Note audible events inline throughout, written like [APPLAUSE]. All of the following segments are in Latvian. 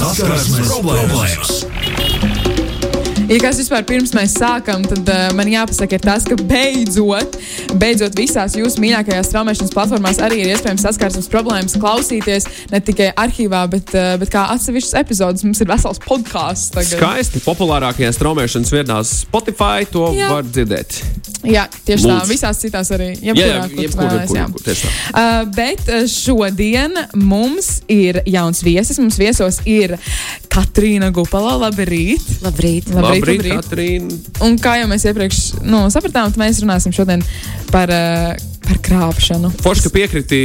Saskarsmes problēmas. Ja kas vispār pirms mēs sākam, tad uh, man jāpasaka, ir tas, ka beidzot, beidzot visās jūsu mīļākajās straumēšanas platformās arī ir iespējams saskarsmes problēmas klausīties ne tikai arhīvā, bet, uh, bet kā atsevišķas epizodes. Mums ir vesels podkāsts. Skaisti. Populārākajās straumēšanas vietnās Spotify to Jā. var dzirdēt. Jā, tieši Lūdzu. tā. Visās citās arī. Jebkurā, jā, jā, jebkurā, jebkurā, jebkurā, uh, bet šodien mums ir jauns viesis. Mums viesos ir Katrīna Gupala. Labrīt! Labrīt! Labrīt, labrīt, labrīt. Katrīna! Un kā jau mēs iepriekš nu, sapratām, mēs runāsim šodien par. Uh, par krāpšanu. Forši, ka piekriti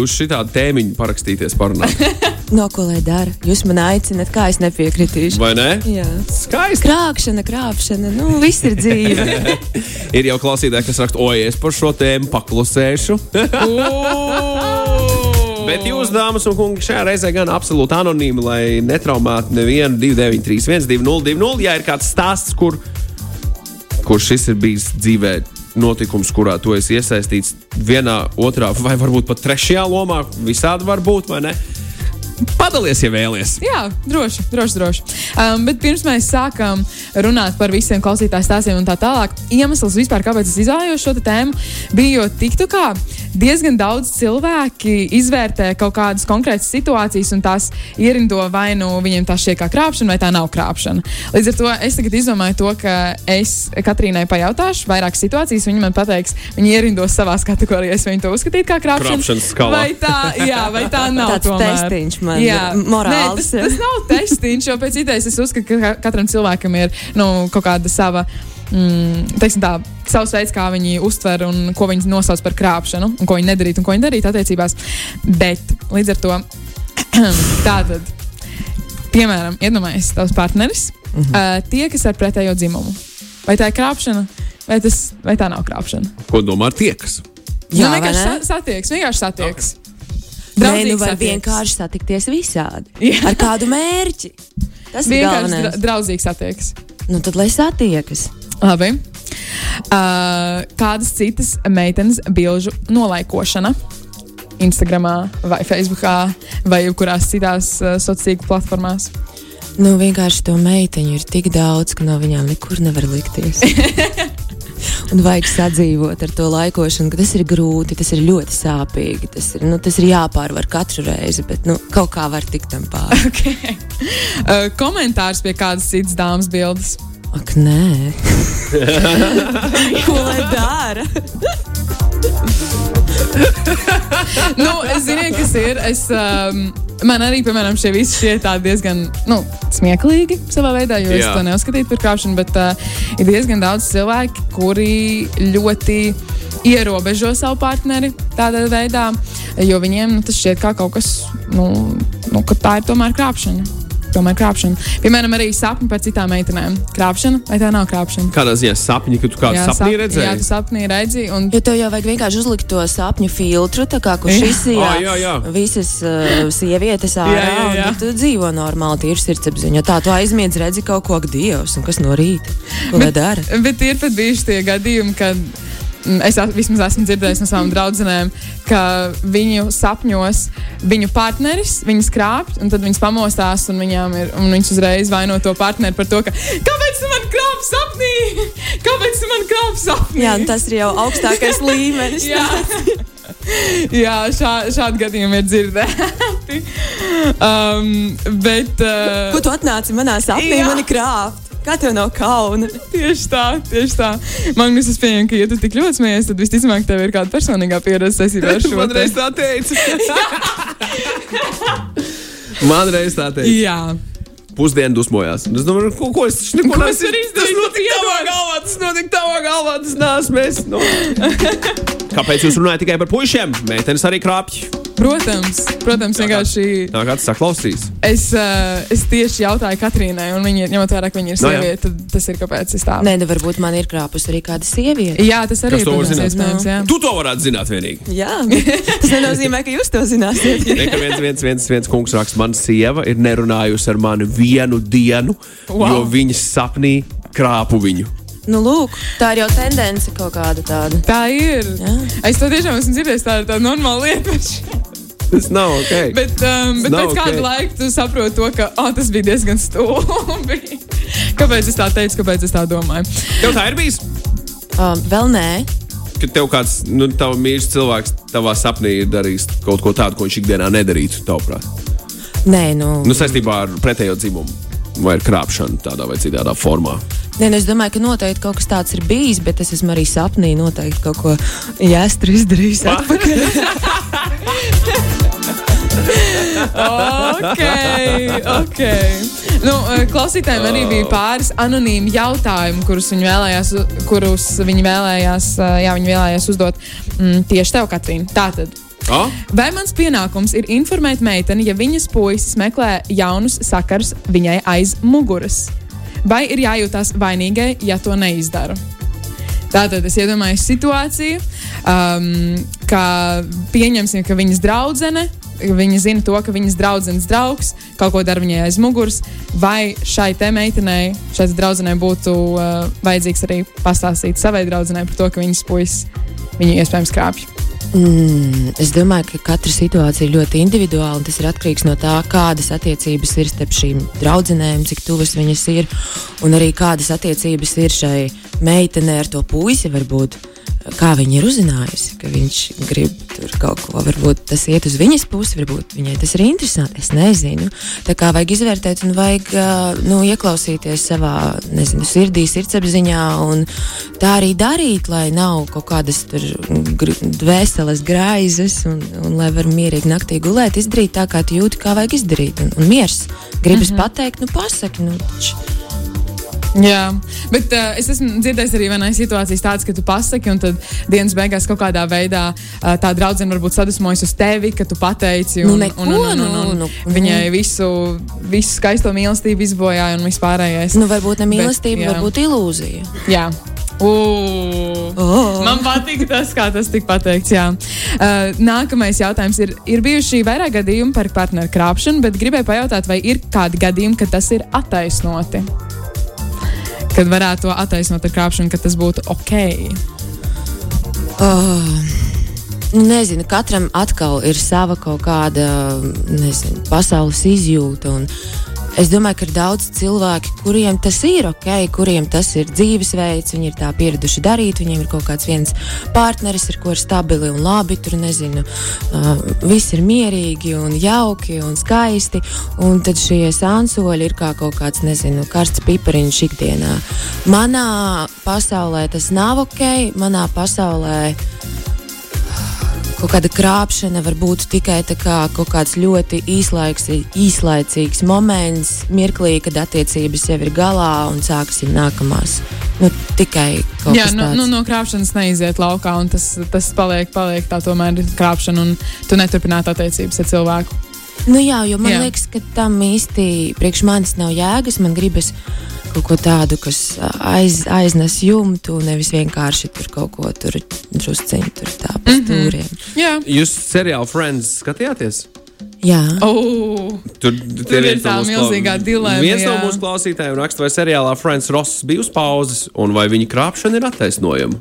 uz šādu tēmiņu parakstīties, parunāt. [LAUGHS] no ko lai dara? Jūs man aicināt, kā es nepiekritīšu. Vai ne? Jā, skaisti. Krāpšana, krāpšana, nu viss ir dzīve. [LAUGHS] ir jau klausītāji, kas raksta, oi, es par šo tēmu paklusēšu. [LAUGHS] Bet jūs, dāmas un kungi, šajā reizē gan absolūti anonīmi, lai netraumētu nevienu 293, 202, ja ir kāds stāsts, kur, kur šis ir bijis dzīvē. Notikums, kurā tu esi iesaistīts vienā, otrā vai varbūt pat trešajā lomā, visādi var būt, vai ne? Padalies, ja vēlaties. Jā, droši, droši. droši. Um, bet pirms mēs sākam runāt par visiem klausītāju stāstiem un tā tālāk, iemesls vispār, kāpēc es izvēlējos šo tēmu, bija, jo TikTokā diezgan daudz cilvēki izvērtē kaut kādas konkrētas situācijas un tās ierindo vai nu viņiem tā šķiet kā krāpšana, vai tā nav krāpšana. Līdz ar to es tagad izdomāju to, ka es Katrīnai pajautāšu vairākas situācijas, viņa man pateiks, viņa ierindos savās kategorijās, vai viņa to uzskatīt kā krāpšanu. Vai tā, jā, vai tā [LAUGHS] nav tāds testiņš man jā. morāls. Nē, tas, tas nav testiņš, jo pēc idejas es uzskatu, ka katram cilvēkam ir nu, kaut kāda sava mm, tā, savs veids, kā viņi uztver un ko viņi nosauc par krāpšanu, un ko viņi nedarītu un ko viņi darītu attiecībās. Bet līdz ar to [CLEARS THROAT] tātad, piemēram, iedomājieties, tavs partneris, mm -hmm. uh, tie, kas ar pretējo dzimumu. Vai tā ir krāpšana, vai, tas, vai tā nav krāpšana? Ko domā tiekas? Jā, nu, vienkārši sa satieks, vienkārši satieks. Okay. Nē, nu var satieks. vienkārši satikties visādi. Jā. Ar kādu mērķi? Tas ir vienkārši dra draudzīgs attieksmes. Nu, tad lai satiekas. Labi. Uh, kādas citas meitenes bilžu nolaikošana? Instagram, vai Facebook, vai jebkurās citās uh, sociālās platformās. Nu, vienkārši to meiteņu ir tik daudz, ka no viņām nekur nevar likties. [LAUGHS] un vajag sadzīvot ar to laikošanu, ka tas ir grūti, tas ir ļoti sāpīgi. Tas ir, nu, tas ir jāpārvar katru reizi, bet nu, kaut kā var tikt tam pāri. [LAUGHS] Okay. Uh, komentārs pie kādas citas dāmas bildes. Ak, nē, [LAUGHS] ko lai dara? nu, es zinu, kas ir. Es, um, man arī, piemēram, šie visi šķiet diezgan nu, smieklīgi savā veidā, jo Jā. es to neuzskatītu par kāpšanu, bet uh, ir diezgan daudz cilvēku, kuri ļoti ierobežo savu partneri tādā veidā, jo viņiem nu, tas šķiet kā kaut kas, nu, nu, ka tā ir tomēr krāpšana tomēr krāpšana. Piemēram, arī sapņi par citām meitenēm. Krāpšana vai tā nav krāpšana? Kādā ziņā sapņi, ka tu kādu jā, sapnī redzēji? Jā, tu sapnī redzi. Un... Jo tev jau vajag vienkārši uzlikt to sapņu filtru, tā kā kurš izsijā oh, jā, jā. visas uh, sievietes ārā. jā, jā, jā. Tu dzīvo normāli, tīri sirdsapziņā. Tā tu aizmiedz, redzi kaut ko, ak, Dievs, un kas no rīta? Ko bet, dara? Bet ir pat bijuši tie gadījumi, kad es vismaz esmu dzirdējis no savām draudzenēm, ka viņu sapņos viņu partneris viņas krāpj, un tad viņas pamostās, un, ir, un viņas uzreiz vaino to partneri par to, ka kāpēc tu man krāp sapnī? [LAUGHS] Kāpēc tu man krāp sapnī? Jā, tas ir jau augstākais [LAUGHS] līmenis. Jā. [LAUGHS] Jā, šā, šādi gadījumi ir dzirdēti. Um, bet, uh, Ko tu atnāci manā sapnī, mani krāpt? Kā tev nav kauna? tieši tā, tieši tā. Man liekas, es pieņemu, ka, ja tu tik ļoti smējies, tad visticamāk, tev ir kāda personīgā pieredze saistībā ar šo. Man reiz tā teica. [LAUGHS] Man reiz tā teica. Jā. Pusdienu dusmojās. Es domāju, ko, ko es neko ko neesmu izdarījis. Tas notika tavā galvā, tas notika tavā galvā, tas neesmu es. No. Kāpēc jūs runājat tikai par puišiem? Meitenes arī krāpj. Protams, protams, vienkārši. Tā kā tas saklausīs. Es, uh, es tieši jautāju Katrīnai, un viņa, ņemot vērā, ka viņa ir sieviete, no, tad tas ir kāpēc es tā. Nē, nu varbūt man ir krāpus arī kāda sieviete. Jā, tas arī ir iespējams. Jā. Tu to varētu zināt vienīgi. Jā, tas nenozīmē, ka jūs to zināsiet. Nē, viens, viens, viens, viens kungs raksta, man sieva ir nerunājusi ar mani vienu dienu, wow. jo viņas sapnī krāpu viņu. Nu, lūk, tā ir jau tendence kaut kāda tāda. Tā ir. Jā. Es to tiešām esmu dzirdējis, tā ir tā normāla lieta. [LAUGHS] Tas nav ok. Bet, um, bet pēc kāda ok. laika tu saproti to, ka oh, tas bija diezgan stulbi. [LAUGHS] kāpēc es tā teicu, kāpēc es tā domāju? Tev tā ir bijis, Um, vēl nē, ka tev kāds nu, tavs mīļš cilvēks tavā sapnī ir darījis kaut ko tādu, ko viņš ikdienā nedarītu, tavuprāt. nē, nu, Nu, saistībā ar pretējo dzimumu. Vai ar krāpšanu tādā vai citā formā. nē, nu es domāju, ka noteikti kaut kas tāds ir bijis, bet es esmu arī sapnī noteikti kaut ko jāstru izdarījis. atpakaļ. [LAUGHS] Ok, ok. Nu, eh, klausītājiem arī bija pāris anonīmi jautājumi, kurus viņi vēlējās, kurus viņi vēlējās, eh, jā, viņi vēlējās uzdot mm, tieši tev, Katrīna. Tātad. Oh? Vai mans pienākums ir informēt meiteni, ja viņas puisis meklē jaunus sakars viņai aiz muguras? Vai ir jājūtas vainīgai, ja to neizdara? Tātad es iedomājos situāciju, um, ka pieņemsim, ka viņas draudzene, viņa zina to, ka viņas draudzenes draugs kaut ko dara viņai aiz muguras, vai šai te meitenei, šai draudzenei būtu uh, vajadzīgs arī pastāstīt savai draudzenei par to, ka viņas puisis viņu iespējams krāpj. Mm, es domāju, ka katra situācija ir ļoti individuāla. Tas ir atkarīgs no tā, kādas attiecības ir starp šīm draudzenēm, cik tuvas viņas ir, un arī kādas attiecības ir šai meitenei ar to puisi. Varbūt, kā viņa ir uzzinājusi, ka viņš grib tur kaut ko, varbūt tas iet uz viņas pusi, varbūt viņai tas ir interesanti. Es nezinu. Tā kā vajag izvērtēt un vajag nu, ieklausīties savā nezinu, sirdī, sirdsapziņā un tā arī darīt, lai nav kaut kādas dvēseles graizes un, un lai var mierīgi naktī gulēt, izdarīt tā, kā jūti, kā vajag izdarīt. Un, un miers. Gribas mm -hmm. pateikt, nu pasaki. Nu, taču. Jā, bet uh, es esmu dzirdējis arī vienā situācijā tādas, ka tu pasaki, un tad dienas beigās kaut kādā veidā uh, tā draudzene varbūt sadusmojas uz tevi, ka tu pateici. Nu, Un, neko, un, un, un, un, nu, un nu. viņai visu, visu skaisto mīlestību izbojāja un vispārējais. Nu, varbūt ne mīlestība, jā. varbūt ilūzija. Jā. Uh, Oh. Man patīk tas, kā tas tika pateikts. Jā. Uh, nākamais jautājums ir, ir bijuši vairāk gadījumi par partneru krāpšanu, bet gribēju pajautāt, vai ir kādi gadījumi, kad tas ir attaisnoti? Kad varētu to attaisnot ar krāpšanu, ka tas būtu ok. Oh. Nu, Nezinu, katram atkal ir sava kaut kāda nezinu, pasaules izjūta. un Es domāju, ka ir daudz cilvēku, kuriem tas ir ok, kuriem tas ir dzīvesveids, viņi ir tā pieraduši darīt, viņiem ir kaut kāds viens partneris, ar ko ir stabili un labi. Tur nezinu, uh, viss ir mierīgi un jauki un skaisti. Un tad šie sānsoļi ir kā kaut kāds, nezinu, karsts pipariņš ikdienā. Manā pasaulē tas nav ok, manā pasaulē kaut kāda krāpšana var būt tikai kā kaut kāds ļoti īslaiks, īslaicīgs moments, mirklī, kad attiecības jau ir galā un sākas jau nākamās. Nu, tikai kaut Jā, nu, nu, no krāpšanas neiziet laukā, un tas, tas paliek, paliek tā tomēr krāpšana, un tu neturpināt attiecības ar cilvēku. Nu, jā, jo man Jā. liekas, ka tam īsti priekš manis nav jēgas. Man gribas kaut ko tādu, kas aiz, aiznes jumtu, nevis vienkārši tur kaut ko tur drusciņu tur tā pa Mhm. stūriem. Jā, Jūs seriālu Friends skatījāties? Jā. oh, Tur, Tur ir tā milzīgā dilemma, Viens no jā. mūsu klausītājiem raksta, vai seriālā Friends Ross bija uz pauzes, un vai viņa krāpšana ir attaisnojama.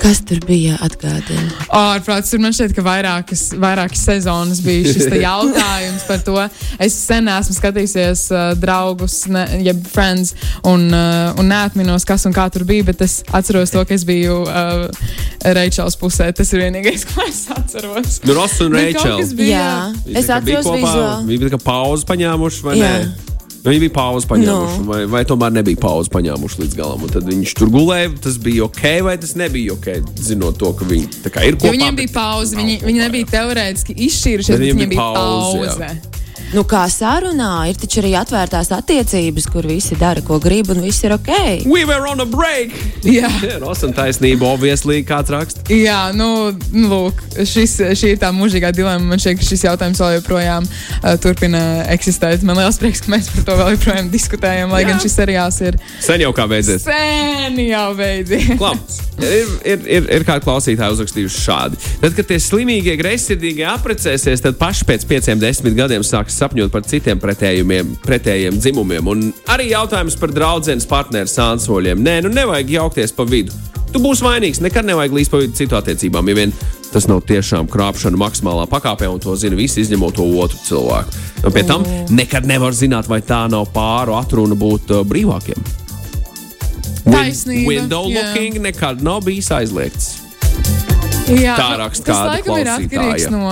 Kas tur bija atgādājums? ārprāts. Tur man šķiet, ka vairākas, vairākas sezonas bija šis te jautājums par to. Es sen esmu skatījusies uh, draugus, ne, jeb friends, un, uh, un neatminos, kas un kā tur bija, bet es atceros to, ka es biju uh, Reičels pusē. Tas ir vienīgais, [LAUGHS] ko es atceros. Nu, Ross un bija- Jā, Viņi es atceros kopā, vizuāli. Viņi bija pauzi paņēmuši, vai Jā. ne? Viņi bija pauzi paņēmuši, no. vai, vai tomēr nebija pauzi paņēmuši līdz galam. un Tad viņš tur gulēja, tas bija ok, vai tas nebija ok. Zinot to, ka viņi tā kā ir Jo kopā. viņiem bet bija pauze, viņi, viņi nebija teorētiski izšķīrušies, Bet viņiem viņiem bija pauze, pauze. Nu, kā sarunā, ir taču arī atvērtās attiecības, kur visi dara, ko grib, un viss ir ok. We were on a break! Jā. Ross un taisnība, obviously, kāds raksta. Jā, nu, nu lūk, šis, šī ir tā mūžīgā dilemma. Man šķiet, ka šis jautājums vēl joprojām uh, turpina eksistēt. Man liels prieks, ka mēs par to vēl joprojām diskutējam, lai Jā. gan šis seriāls ir Sen jau kā beidzies. sen jau beidzies. Klams. Ir, ir, ir, ir kādi klausītāji uzrakstījuši šādi. Tad, kad tie slimīgie, greizsirdīgie apprecēsies, tad paši pēc pieciem, desmit gadiem sāks sapņot par citiem pretējumiem, pretējiem dzimumiem. Un arī jautājums par draudzenes partneru sānsoļiem. Nē, nu nevajag jaukties pa vidu. tu būsi vainīgs. Nekad nevajag līdz pa vidu citu attiecībām. Ja vien tas nav tiešām krāpšana maksimālā pakāpē, un to zina visi, izņemot to otru cilvēku. Un pie tam nekad nevar zināt, vai tā nav pāru atruna būt uh, brīvākiem. Taisnība, Window jā. looking nekad nav bijis aizliegts. Jā, Tā nu, raksta tas kāda laikam ir atkarīgs no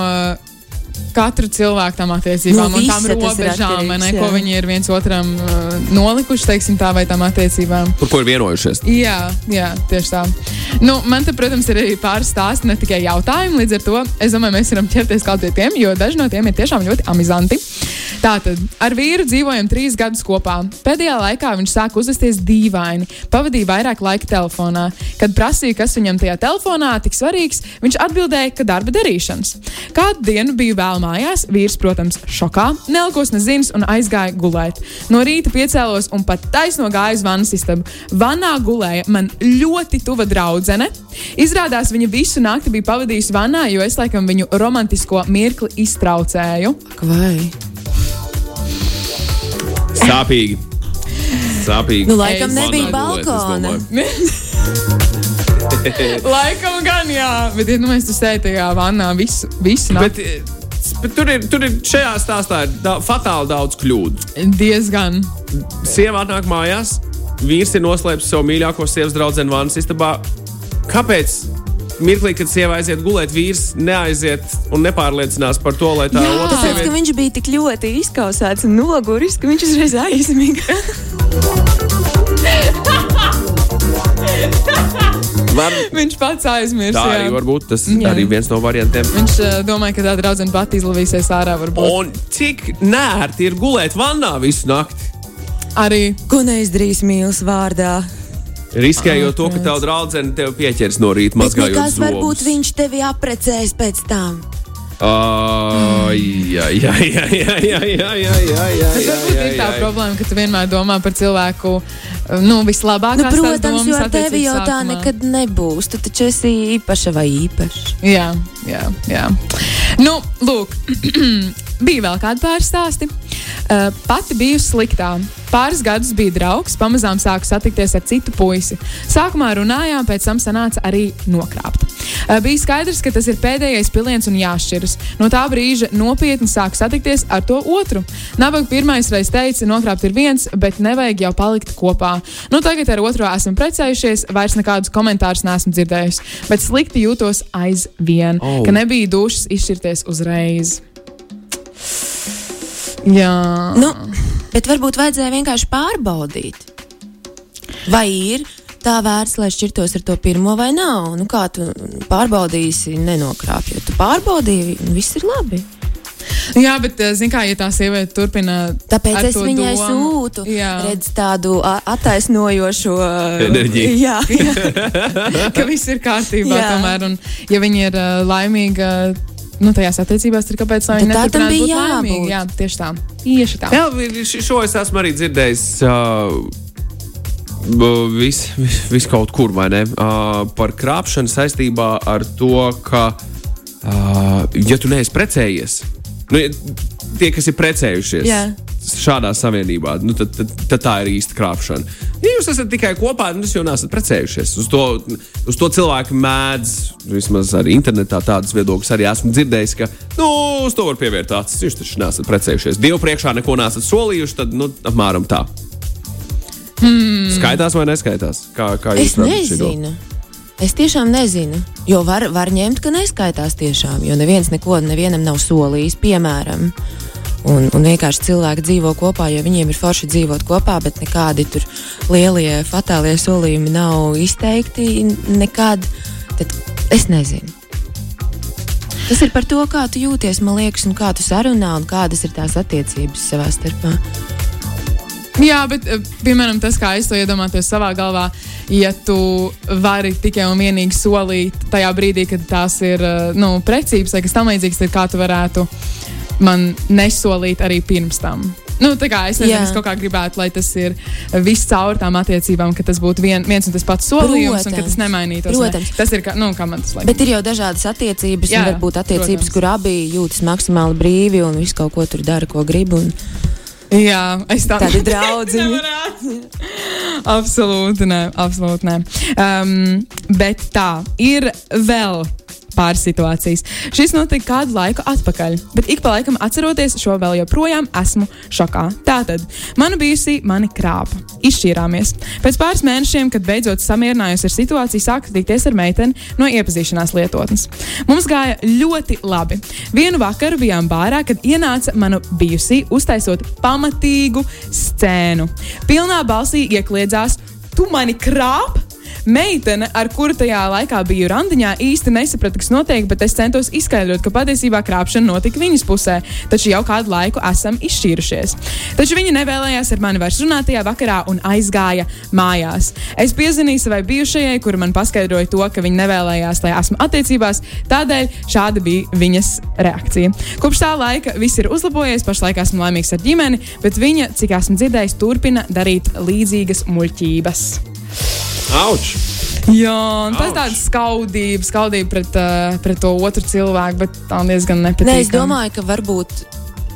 katra cilvēka tam attiecībām No un tām robežām, ne, ko viņi ir viens otram uh, nolikuši, teiksim tā, vai tam attiecībām. Par ko ir vienojušies? Jā, jā, tieši tā. Nu, man te, protams, ir arī pāris stāsti, ne tikai jautājumi. Līdz ar to es domāju, mēs varam ķerties kaut pie tiem, jo daži no tiem ir tiešām ļoti amizanti. Tātad ar vīru dzīvojam trīs gadus kopā. Pēdējā laikā viņš sāka uzvesties dīvaini, pavadīja vairāk laika telefonā. Kad prasīja, kas viņam tajā telefonā tik svarīgs, viņš atbildēja, ka darba darīšanas. Kādu dienu biju vēl mājās, vīrs, protams, šokā, nelikos nezinis un aizgāja gulēt. No rīta piecēlos un pat taisno gāju uz vannas istabu. Vannā gulēja man ļoti tuva draudzene. Izrādās, viņa visu nakti bija pavadījusi vannā, jo es laikam viņu romantisko mirkli iztraucēju. Vai? Sāpīgi. Sāpīgi. Nu, laikam Es- nebija balkona. [LAUGHS] [LAUGHS] Laikam gan, jā, bet ja nu mēs tur sēžam tajā vannā visu, visu nakti. Bet, bet tur, ir, tur ir šajā stāstā ir da, fatāli daudz kļūdu. Diezgan. Sieva atnāk mājās, vīrs ir noslēpis savu mīļāko sievas draugu vannas istabā. Kāpēc? Mirklī, kad sieva aiziet gulēt, vīrs neaiziet un nepārliecinās par to, lai tā Jā. otra Tāpēc, ka viņš bija tik ļoti izkausēts un noguris, ka viņš uzreiz aizmiga. Var, Viņš pats aizmirst. tā arī jā. var būt. Tas Jā. arī viens no variantiem. Viņš uh, domāja, ka tā draudzene pati izlavīsies ārā. Varbūt. Un cik nērti ir gulēt vannā visu nakti? Arī Ko neizdarīs mīlas vārdā? Riskējot to, ka tava draudzene tev pieķers no rīta Bet mazgājot nekas varbūt viņš tevi aprecēs pēc tam. Ai, jā, jā, jā, jā, jā, jā, jā, jā, tas varbūt ir tā problēma, ka tu vienmēr domā par cilvēku uh, nu, Nu, vislabākās tās protams, domas jo ar tevi jau tā nekad nebūs. Tu taču esi īpaša vai īpašs. Jā, jā, jā. Nu, lūk, bija vēl kādi pāris stāsti. Uh, pati biju sliktā. Pāris gadus bija draugs, pamazām sāku satikties ar citu puisi. Sākumā runājām, pēc tam sanāca arī nokrāpt. Uh, bija skaidrs, ka tas ir pēdējais piliens un jāšķiras. No tā brīža nopietni sāku satikties ar to otru. Nabaga pirmais reiz teica, nokrāpt ir viens, bet nevajag jau palikt kopā. Nu, tagad ar otro esam precējušies, vairs nekādus komentārus neesmu dzirdējusi, bet slikti jūtos aizvien, oh. ka nebija dušas izšķirties uzreiz. Jā, Nu, bet varbūt vajadzēja vienkārši pārbaudīt. Vai ir tā vērts, lai šķirtos ar to pirmo vai nav? Nu, kā tu pārbaudīsi, nenokrāpjot? Tu pārbaudīji, viss ir labi. Jā bet, eh, zin kā, ja tā sieviete turpina. Tāpēc es viņai domu- sūtu Jā. redz tādu a- attaisnojošo [LAUGHS] Enerģiju. Jā, jā. [LAUGHS] ka viss ir kārtībā. Jā. tomēr, un, ja viņi ir uh, laimīgi nu, tajās attiecībās, tad kāpēc lai viņi Tad tā tam bija būt laimīgi? jābūt. Jā, tieši tā. Tieši tā. Jā, šo es esmu arī dzirdējis. Uh, vis, vis, vis kaut kur, vai ne? Uh, par krāpšanu saistībā ar to, ka, uh, ja tu neesi precējies, nu, tie, kas ir precējušies Jā. Šādā savienībā, nu, tad, tad, tad tā ir īsta krāpšana. Ja jūs esat tikai kopā, tad jūs jau neesat precējušies. Uz to, uz to cilvēku mēdz, vismaz arī internetā tādas viedokļas arī esmu dzirdējis, ka nu, uz to var pievērt acis. Jūs taču neesat precējušies. Dievu priekšā neko neesat solījuši, tad nu, apmēram tā. Hmm. Skaitās vai neskaitās? Kā, kā jūs šito? nezinu. Es tiešām nezinu. Jo var, var ņemt, ka neskaitās tiešām. Jo neviens neko nevienam nav solījis, piemēram. Un, un vienkārši cilvēki dzīvo kopā, jo viņiem ir forši dzīvot kopā, bet nekādi tur lielie, fatālie solījumi nav izteikti nekad. Tad es nezinu. Tas ir par to, kā tu jūties, man liekas, un kā tu sarunā, un kādas ir tās attiecības savā starpā. Jā, bet, eh, piemēram, tas, kā es to iedomājos savā galvā, ja tu vari tikai un vienīgi solīt tajā brīdī, kad tās ir eh, nu, precības vai kas tamlīdzīgs, tad kā tu varētu man nesolīt arī pirms tam. Nu, tā kā es nezinu, es kaut kā gribētu, lai tas ir viss caur tām attiecībām, ka tas būtu vien, viens un tas pats solījums, un ka tas Protams. nemainītos. Protams. Ne? Tas ir kā, nu, kā man tas liekas. Bet ir jau dažādas attiecības, Jā, un varbūt attiecības, protams. kur abi jūtas maksimāli brīvi un visu kaut ko tur dara, ko grib. Un, Jā, es tā Tādi [LAUGHS] draudziņi. nevarētu. absolūti nē, absolūti nē. Um, bet tā ir vēl. Pāris situācijas. Šis notika kādu laiku atpakaļ, bet ik pa laikam atceroties šo vēl joprojām esmu šokā. Tātad, mana bijusī mani krāpa. Izšķīrāmies. Pēc pāris mēnešiem, kad beidzot samierinājos ar situāciju, sāku tikties ar meiteni no iepazīšanās lietotnes. Mums gāja ļoti labi. Vienu vakaru bijām bārā, kad ienāca mana bijusī uztaisot pamatīgu scēnu. Pilnā balsī iekliedzās: Tu mani krāp! Meitene, ar kuru tajā laikā biju randiņā, īsti nesaprata, kas notiek, bet es centos izskaidrot, ka patiesībā krāpšana notika viņas pusē, taču jau kādu laiku esam izšķīrušies. Taču viņa nevēlējās ar mani vairs runāt tajā vakarā un aizgāja mājās. Es piezvanīju savai bijušajai, kura man paskaidroja to, ka viņa nevēlējās, lai esmu attiecībās, tādēļ šāda bija viņas reakcija. Kopš tā laika viss ir uzlabojies, pašlaik esmu laimīgs ar ģimeni, bet viņa, cik esmu dzirdējis, turpina darīt līdzīgas muļķības. Auč! Jā, un tas tāds skaudība, skaudība pret, uh, pret to otru cilvēku, bet tā diezgan nepatīkami. Nē, es domāju, ka varbūt.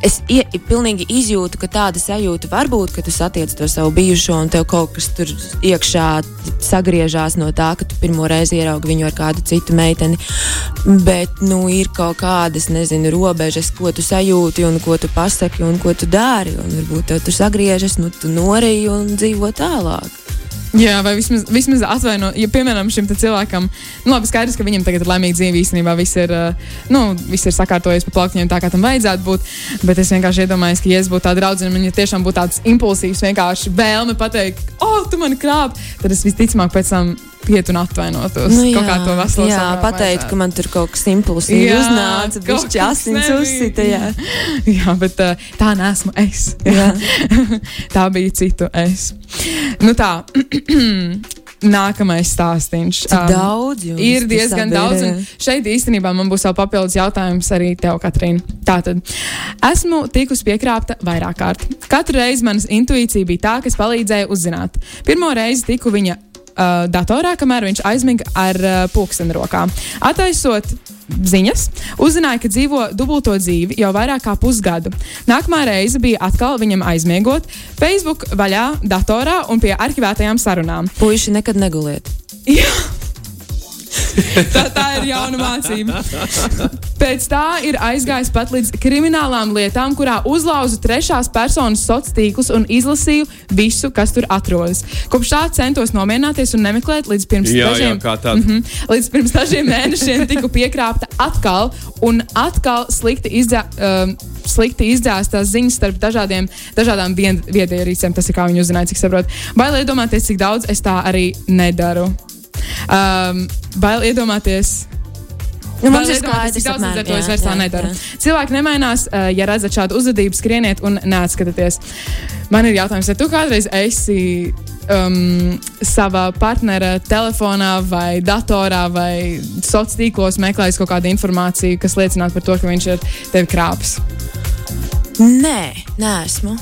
Es ie, pilnīgi izjūtu, ka tāda sajūta var būt, ka tu satiec to savu bijušo, un tev kaut kas tur iekšā sagriežās no tā, ka tu pirmo reizi ieraugi viņu ar kādu citu meiteni. Bet, nu, ir kaut kādas, nezinu, robežas, ko tu sajūti, un ko tu pasaki, un ko tu dari. Un varbūt tev tur sagriežas, nu, tu noriji un dzīvo tālāk. Jā, vai vismaz, vismaz atvaino, ja piemēram šim cilvēkam, nu labi, skaidrs, ka viņam tagad ir laimīga dzīve, īstenībā viss ir, nu, viss ir sakārtojies pa plauktiņiem tā, kā tam vajadzētu būt, bet es vienkārši iedomājos, ka, ja es būtu tāda draudzene, un ja tiešām būtu tāds impulsīvs, vienkārši vēlme pateikt, oh, tu mani krāp, tad es visticamāk pēc tam piet un atvainotos nu, kaut kā to veselu jā, saprātu pateikt, ka man tur kaut kas impulsīvi Jā, uznāca, bišķi asins uzsita. Jā. [LAUGHS] Jā, bet tā nesmu es. Jā. [LAUGHS] tā bija citu es. Nu tā. [CLEARS THROAT] Nākamais stāstījums. Cik daudz jums ir diezgan ir? daudz. un Šeit īstenībā man būs vēl papildus jautājums arī tev, Katrīna. Tātad, esmu tikusi piekrāpta vairāk kārt. Katru reizi manas intuīcija bija tā, kas palīdzēja uzzināt. Pirmo reizi tiku viņa uh, datorā, kamēr viņš aizmiga ar uh, pulksteni rokā. Attaisot ziņas, uzzināja, ka dzīvo dubulto dzīvi jau vairāk kā pusgadu. Nākamā reize bija atkal viņam aizmiegot, Facebook vaļā, datorā un pie arhivētajām sarunām. Puiši nekad neguliet. [LAUGHS] [LAUGHS] Tā, tā ir jauna mācība. Pēc tā ir aizgājis pat līdz kriminālām lietām, kurā uzlauzu trešās personas sociālos tīklus un izlasīju visu, kas tur atrodas. Kopš tā centos nomierināties un nemeklēt līdz pirms Jā, jā, dažiem kā tāda. Mhm. Līdz pirms dažiem mēnešiem tiku piekrāpta atkal un atkal slikti, izdzē, um, slikti izdzēstas ziņas starp dažādiem, dažādām viedierīcēm. Tas ir kā viņi uzzināja, cik saprotu. Bail iedomāties, cik daudz es tā arī nedaru. Um, bail iedomāties. Nu, mums ir skaidrs, cik daudz ar to es vairs tā nedaru. jā. Cilvēki nemainās, uh, ja redzat šādu uzvedību, skrieniet un neatskatieties. Man ir jautājums, vai tu kādreiz esi um, savā partnera telefonā vai datorā vai sociālos tīklos meklējis kaut kādu informāciju, kas liecinātu par to, ka viņš ir tevi krāpis? Nē, neesmu.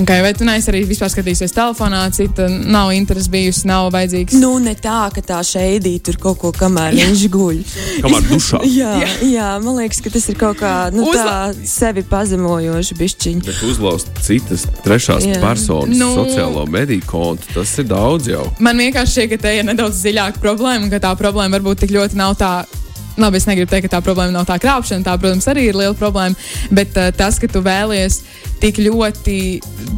Okay, vai tu neesi arī vispār skatījies telefonā, cita nav interesi bijusi, nav vajadzīgs? Nu, ne tā, ka tā šeidī tur kaut ko kamēr viņš guļ. Kamēr dušā. [LAUGHS] Jā, jā. jā, man liekas, ka tas ir kaut kā nu, Uzla- tā sevi pazemojoši bišķiņi. Bet uzlauzt citas trešās Jā. personas Nu. sociālo mediju kontu, tas ir daudz jau. Man vienkārši šķiet, ka te ir nedaudz dziļāka problēma, ka tā problēma varbūt tik ļoti nav tā. Labi, es negribu teikt, ka tā problēma nav tā krāpšana. Tā, protams, arī ir liela problēma. Bet uh, tas, ka tu vēlies tik ļoti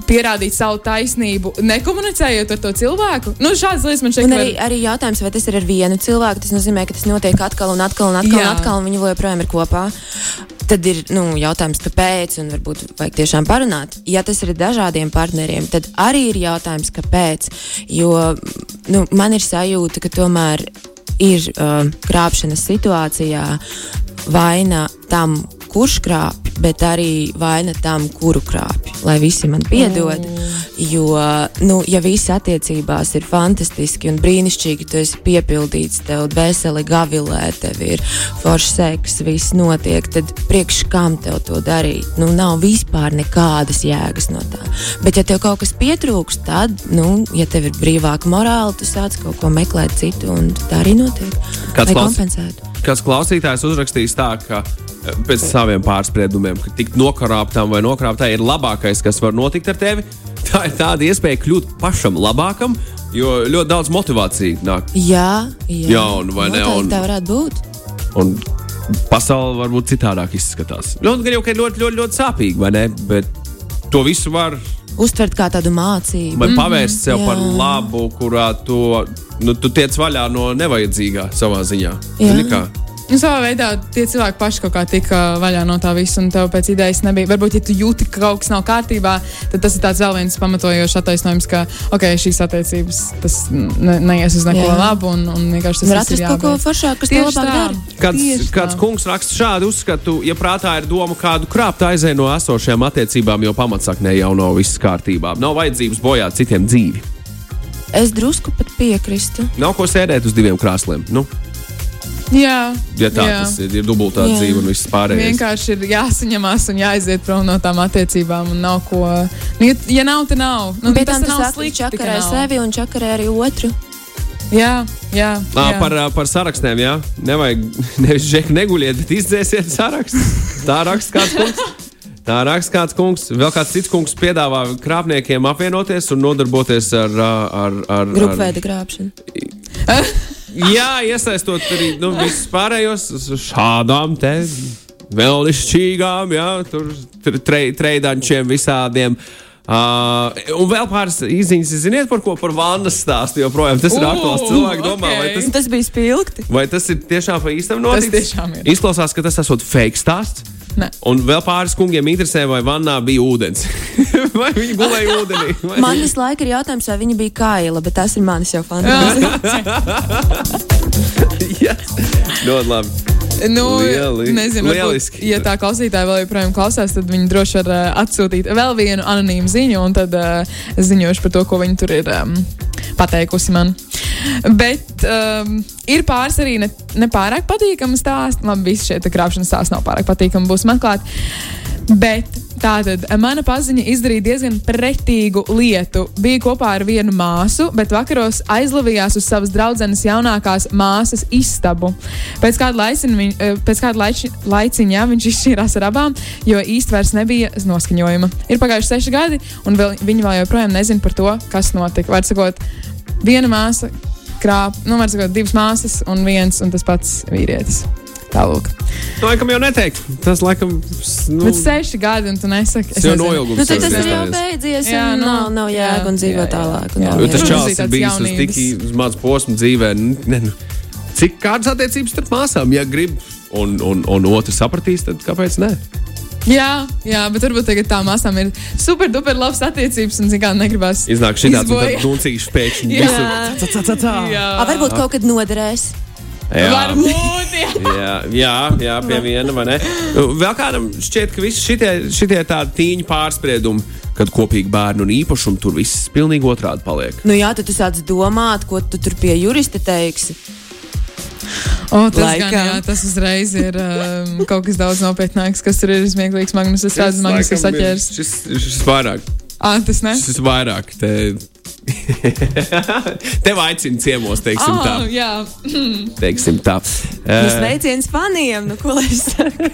pierādīt savu taisnību, nekomunicējot ar to cilvēku, nu, šādas lietas man šeit Un arī, arī jautājums, vai tas ir ar vienu cilvēku, tas nozīmē, ka tas notiek atkal un atkal un atkal, Jā. un, atkal un viņi joprojām ir kopā. Tad ir nu, jautājums, kāpēc, un varbūt vajag tiešām parunāt. Ja tas ir dažādiem partneriem, tad arī ir jautājums, kāpēc. Jo nu, man ir sajūta, ka tomēr ir uh, krāpšanas situācijā vaina tam, kurš krāpj, bet arī vaina tam, kuru krāpj. Lai visi man piedod. Jo, nu, ja viss attiecībās ir fantastiski un brīnišķīgi, tu esi piepildīts, tev dvēseli gavilē, tev ir foršs seks, viss notiek, tad priekš kam tev to darīt? Nu, nav vispār nekādas jēgas no tā. Bet, ja tev kaut kas pietrūkst, tad, nu, ja tev ir brīvāka morāla, tu sāc kaut ko meklēt citu, un tā arī notiek. Kāds Lai kompensētu. kāds klausītājs uzrakstījis tā, ka pēc saviem pārspriedumiem, ka tikt nokrāptam vai nokrāptai ir labākais, kas var notikt ar tevi. Tā ir tāda iespēja kļūt pašam labākam, jo ļoti daudz motivāciju nāk. Jā, jā. Jaunu, vai ne? Noteikti Un- Tā varētu būt. Un pasaule varbūt citādāk izskatās. Nu, gan jau ka ir ļoti, ļoti, ļoti sāpīgi, vai ne? Bet to visu var Uztvert kā tādu mācību. vai pavērst sev jā. par labu, kurā tu, nu, tu tiec vaļā no nevajadzīgā savā ziņā. Jā. Zini kā? Nu, savā veidā tie cilvēki paši kaut kā tika vaļā no tā visa, un tev pēc idejas nebija. Varbūt, ja tu jūti, ka kaut kas nav kārtībā, tad tas ir tāds vēl viens pamatojošs attaisnojums, ka ok, šīs attiecības tas ne, neies uz neko Jā. labu, un, un vienkārši tas ir atrast kaut ko foršāku, kas tev labāk dara. Kāds, kāds kungs raksta šādu uzskatu, ja prātā ir doma kādu krāpt aizēju no esošajām attiecībām, jo pamatsaknē jau nav viss kārtībā. Nav vajadzības bojāt citiem dzīvi. Es drusku pat piekrītu. Nav ko sēdēt uz diviem krāsliem. Nu, Jā, ja tā jā. tas ir, ir dubultā Jā. dzīve un viss pārējais. Vienkārši ir jāsaņemās un jāiziet prom no tām attiecībām. un Nav ko. Nu, ja, ja nav, tad nav. Nu, Bet tas tam nav tas slikti. ka čakarē sevi un čakarē arī otru. Jā, jā. Ā, jā. par, par sarakstiem, jā. Nevajag [LAUGHS] nevis žēk neguļiet, bet izdzēsiet sarakstu. Tā raksta kāds kungs. Tā raksta kāds kungs. Vēl kāds cits kungs piedāvā krāpniekiem apvienoties un nodarboties ar. ar, ar, ar Grupveida krāpšana. [LAUGHS] Jā, iesaistot arī nu, visus pārējos uz šādām te vēlnišķīgām, jā, tur tur tre, treidančiem visādiem. Uh, un vēl pāris īsiņas, ziniet, par ko par vannas stāstu joprojām. Tas ir aktuāls. Cilvēki domā, vai ok. tas Tas bija spilgti. Vai tas ir tiešām pa īstam noticis? tiešām ir. Izklausās, ka tas esot fake stāsts. Nē. Un vēl pāris kungiem interesē, vai vannā bija ūdens. [LAUGHS] vai viņi gulēja ūdenī? Vai... Man visu laiku ir jautājums, vai viņa bija kaila, bet tas ir manis jau [LAUGHS] [LAUGHS] fantāzija. yes. Ļoti labi. Nu, Lieli- nezinu, lieliski. varbūt, ja tā klausītāja vēl joprojām klausās, tad viņi droši var uh, atsūtīt vēl vienu anonīmu ziņu, un tad uh, ziņošu par to, ko viņi tur ir um, pateikusi man. Bet um, ir pāris arī ne, nepārāk patīkami stāsti. Labi, visi šie krāpšanas stāsti nav pārāk patīkami, būs man klāt. Bet tātad mana paziņa izdarīja diezgan pretīgu lietu. Bija kopā ar vienu māsu, bet vakaros aizlavījās uz savas draudzenes jaunākās māsas istabu. Pēc kāda, laicina, viņ, eh, pēc kāda laiči, laiciņa viņš izšķīrās ar abām, jo īsti vairs nebija noskaņojuma. Ir pagājuši seši gadi, un vēl, viņi vēl joprojām nezina par to, kas notika. Var sakot, viena māsa krāp, nu, var sakot, divas māsas un viens un tas pats vīrietis. Tālāk. Laikam jau neteikt. Tas laikam. Nu, Bet seši gadi, un tu nesaki, Tas jau noilgums. Nu, tad tas jau ir jau beidzies, Jā, un nu, nav, nav jā, jēga un jā, dzīvot jā. tālāk. Jā. un Jo nav tas Jā. jēga. čels ir bijis uz tik maz posmu dzīvē. n- Ne, nu, cik kādas attiecības starp māsām, ja grib, un, un, un otrs sapratīs, tad kāpēc ne? Jā, jā, bet varbūt tagad tā māsām ir super, duper labas attiecības, un zināmā mērā negribas. Iznāk šī tāds Izboja. duncīgs pēkšņi. Jā. Tā, tā, tā. Jā, varbūt kaut kad noderēs. Varbūt. Jā. [LAUGHS] Jā, jā, jā, pie viena vai ne. Vēl kādam šķiet, ka visi šitie, šitie tādi tīņi pārspriedumi, kad kopīgi bērni un īpašumi tur viss pilnīgi otrādi paliek. Nu jā, tad tu sāc domāt, ko tu tur pie jurista teiksi. O, tas, Laikam. gan, jā, tas uzreiz ir um, kaut kas daudz nopietnāks, kas tur ir smieklīgs. Magnus, es redzu, Magnus ir saķērs. Šis, šis vairāk. Ah, tas ne? Šis vairāk. Te... [LAUGHS] Tev aicina ciemos, teiksim tā. Oh, jā, [LAUGHS] Teiksim tā. Nu, Eh, sveiciens faniem, nu ko lai es saku?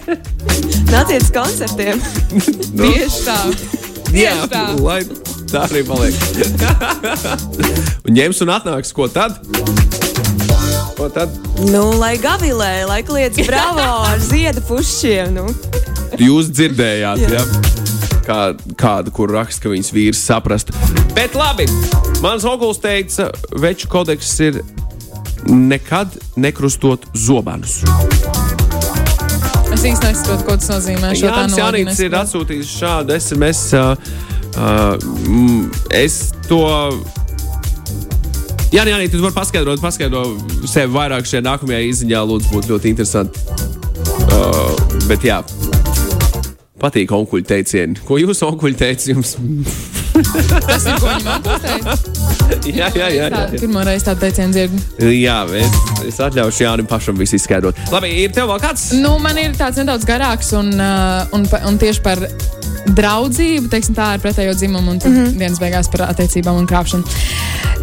Nāciet uz koncertiem. [LAUGHS] tieši tā. Jā, Tieši tā. lai tā arī paliek. un ņems un atnāks, ko tad? Ko tad? Nu, lai gavilē, lai kliedz bravo ar ziedu pušķiem. Nu. Jūs dzirdējāt, Jā. ja? Kā, kāda, kur raksta, ka viņas vīrs saprastu. Bet labi, mans oguls teica, veču kodeks ir nekad nekrustot zobenus. Es īstenībā nesaprotu, ko tas nozīmē. Tā Jānis ir atsūtījis šādu SMS. Uh, uh, es to. Jā, jā, tu vari paskaidrot, paskaidro sev vairāk šajā nākamajā izziņā. Lūdzu, būtu ļoti interesanti. Uh, bet jā, patīk onkuļu teicieni. Ko jūs onkuļi teicat jums? Tas ir ko viņi man pateica. jā, jā, jā. jā, jā. Pirmā reize tādu teicienu dzirdu. jā es, es atļaušu Jānim pašam visu izskaidrot. Labi, ir tev vēl kāds? Nu, man ir tāds nedaudz garāks un, uh, un, un tieši par draudzību, teiksim, tā ar pretējo dzimumu un mm -hmm. dienas beigās par attiecībām un krāpšanu.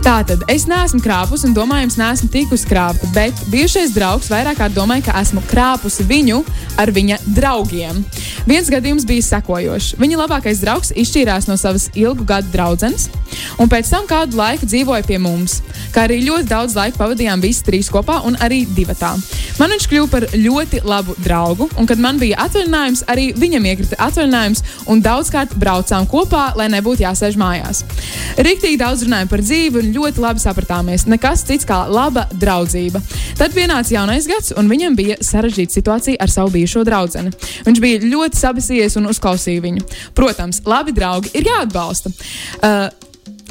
Tātad es neesmu krāpus un domājams, neesmu tikusi krāpta, bet bijušais draugs vairāk kārt domāja, ka esmu krāpusi viņu ar viņa draugiem. Viens gadījums bija sekojošs. Viņa labākais draugs izšķīrās no savas ilgu gadu draudzenes, un pēc tam kādu laiku dzīvoja pie mums. Kā arī ļoti daudz laika pavadījām visi trīs kopā, un arī divatā. Man viņš kļuva par ļoti labu draugu, un kad man bija atvaļinājums, arī viņam iekrita atvaļinājums, un daudzkārt braucām kopā, lai nebūtu jāsēž mājās. Riktīgi daudz runājām par dzīvi un ļoti labi sapratāmies. Nekas cits kā laba draudzība. Tad pienāca jaunais gads, un viņam bija sarežģīta situācija ar savu bijušo draugu. Viņš bija ļoti sabisies un uzklausīja viņu. Protams, labi draugi ir jāatbalsta. Uh,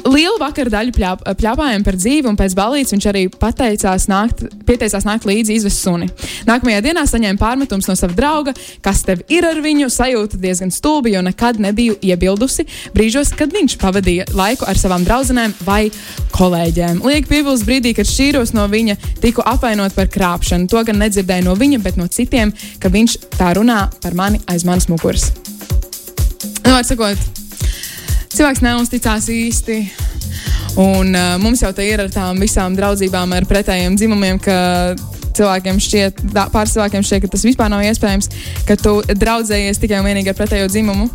Lielu vakaru daļu pļāp, pļāpājām par dzīvi, un pēc balīdzes viņš arī pateicās nākt, pieteicās nākt līdzi izvest suni. Nākamajā dienā saņēma pārmetumus no sava drauga, kas tev ir ar viņu, sajūta diezgan stulbi, jo nekad nebiju iebildusi brīžos, kad viņš pavadīja laiku ar savām draudzenēm vai kolēģiem. Liek piebilst brīdī, kad šķīros no viņa, tiku apvainot par krāpšanu. To gan nedzirdēju no viņa, bet no citiem, ka viņš tā runā par mani aiz manas muguras. Nu, var sakot, cilvēks neusticās īsti. Un, uh, mums jau te ir ar tām visām draudzībām ar pretējiem dzimumiem, ka cilvēkiem šķiet, pāris cilvēkiem šķiet, ka tas vispār nav iespējams, ka tu draudzējies tikai un vienīgi ar pretējo dzimumu.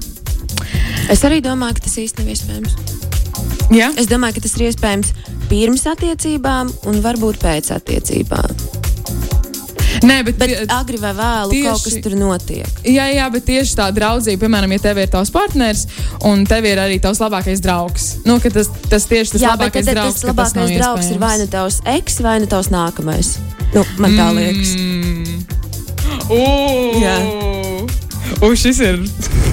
Es arī domāju, ka tas īsti nav iespējams. Ja? Es domāju, ka tas ir iespējams pirms attiecībām un varbūt pēc attiecībām. Nē, bet, Bet tie- agri vai vēlu tieši- kaut kas tur notiek. Jā, jā, bet tieši tā draudzība, piemēram, ja tev ir tavs partneris un tev ir arī tavs labākais draugs. Nu, ka tas, tas tieši tas Jā, bet labākais tad draugs, tas ka tas labākais draugs ir iespējams. vai nu tavs eks, vai nu tavs nākamais. Nu, man tā liekas. Mm. Ugh! Jā. U, šis ir,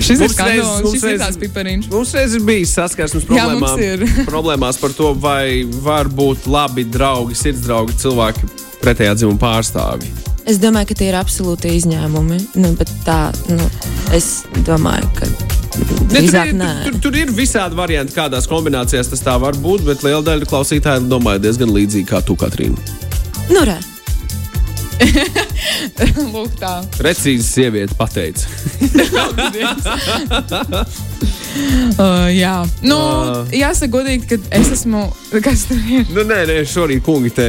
šis ir Mums skandāls, mums šis ir reiz- tās pipariņš. Mums reiz ir bijis saskarsmes Jā, problēmām, ir. [LAUGHS] problēmās par to, vai var būt labi draugi, sirdsdraugi cilvēki pretējā dzimuma pārstāvji. Es domāju, ka tie ir absolūti izņēmumi. Nu, bet tā, nu, es domāju, ka Ne, tur, ir, tur, tur ir visādi varianti, kādās kombinācijās tas tā var būt, bet liela daļa klausītāju domāja diezgan līdzīgi kā tu, Katrīna. Nu, re. Lūk, tā. Precīzi sieviete pateica. [LAUGHS] [LAUGHS] [LAUGHS] Uh, jā, nu, Uh. jāsaka, godīgi, ka es esmu. Kas tur ir? nu, nē, nē, šorīt kungi te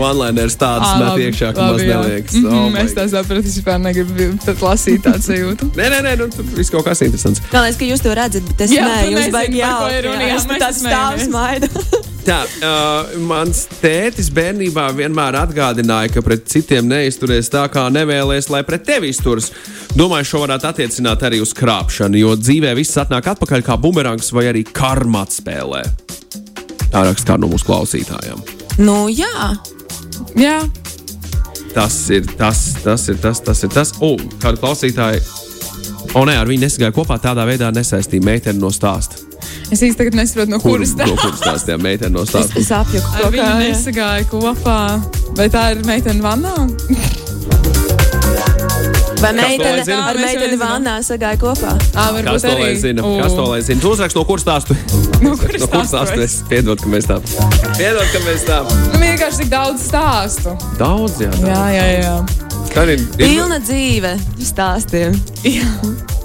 one-liners tādas Ā, met iekšā, ka maz jā. neliekas. Mhm, Oh my Es tā sapratu, es vispār negribu lasīt tādu sajūtu. Nē, nē, nē, nu, tur viss kaut kas interesants. Galvenais, ka jūs to redzat, bet es Jā, nē, jūs baigi par ko ir jautri, runa, jā, jā, es mēs tāds smējamies. stāvs maidu. Tā, uh, mans tētis bērnībā vienmēr atgādināja, ka pret citiem neizturies tā, kā nevēlies, lai pret tevi izturas. Domāju, šo varētu attiecināt arī uz krāpšanu, jo dzīvē viss atnāk atpakaļ kā bumerangs vai arī karma atspēlē. Tā raksta kāda no mūsu klausītājiem. Nu, jā. Jā, Tas ir tas, tas ir tas, tas ir tas. O, kāda klausītāja. O, nē, ar viņu nesagāja kopā tādā veidā, nesaistīja meiteni no stāsta. Es tagad nesaprotu, no Kur- kuras tā No kuras stāstījā meiteni no Es, stāsta? es apjuku kaut viņu kā. jā. nesagāja kopā. Vai tā ir meitene vannā? Vai meitene ar meiteni vannā sagāja kopā? Ā, Kas varbūt to arī. lai zina? U. Kas to lai zina? Tu uzrakst, no kuras stāstu? [LAUGHS] No kuras no kuras stāstu es? Es piedod, ka mēs tā. Piedod, ka mēs tā. Nu, vienkārši tik daudz stāstu. Daudz, jā. Jā, jā, jā. Tā ir. Pilna dzīve stāstiem.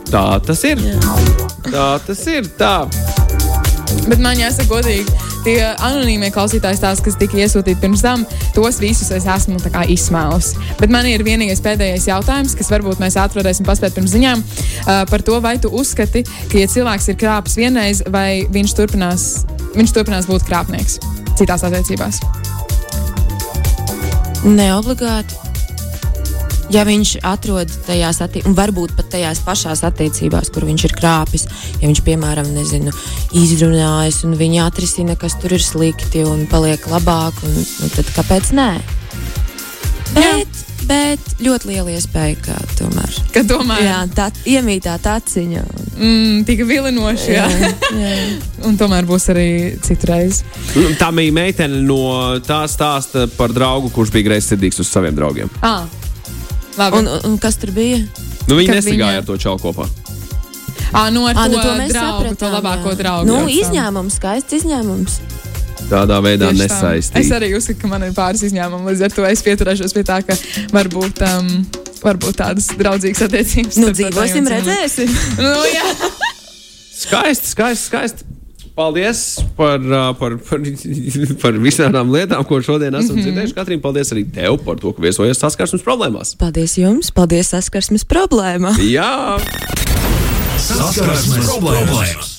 Tā tas ir. Tā tas ir. Tā. Bet man jāsaka, godīgi, tie anonīmie klausītāji stāsti, kas tika iesūtīti pirms tam, tos visus es esmu izsmēlusi. Bet man ir vienīgais pēdējais jautājums, kas varbūt mēs ātri varēsim paspēt pirms ziņām, uh, par to, vai tu uzskati, ka, ja cilvēks ir krāpis vienreiz, vai viņš turpinās, viņš turpinās būt krāpnieks citās attiecībās. Ne obligāti. Ja viņš atrod tajās, atti un varbūt pat tajās pašās attiecībās, kur viņš ir krāpis, ja viņš, piemēram, nezinu, izrunājas un viņi atrisina, kas tur ir slikti un paliek labāk, un, nu, tad kāpēc nē? Bet, bet ļoti liela iespēja, ka tomēr Kad tomēr jā, tā iemītā tā ciņa. Un, mm, tika vilinoši, jā. jā. un tomēr būs arī citreiz. Nu, Tā bija meitene no tā stāsta par draugu, kurš bija greizsirdīgs uz saviem draugiem. Ah, labi. Un, un, kas tur bija? Nu, viņi nesagāja viņa- ar to čau kopā. ah, nu ar Ah, to, nu, to mēs draugu, to sapratām, labāko jā. draugu. Nu, izņēmums, skaists izņēmums. Tādā veidā tā. Es arī uzskatu, ka man ir pāris izņēmumi. Līdz ar to es pieturēšos pie tā, ka varbūt, um, varbūt tādas draudzīgas attiecības. Nu, dzīvosim, redzēsim. Nu, jā. Skaisti, skaisti, skaisti. Paldies par, par, par, [LAUGHS] par visām lietām, ko šodien esam mm -hmm. dzirdējuši. Katrīna, paldies arī tev par to, ka viesojies saskarsmes problēmās. Paldies jums, paldies saskarsmes problēmā. Jā! Saskarsmes problēmas!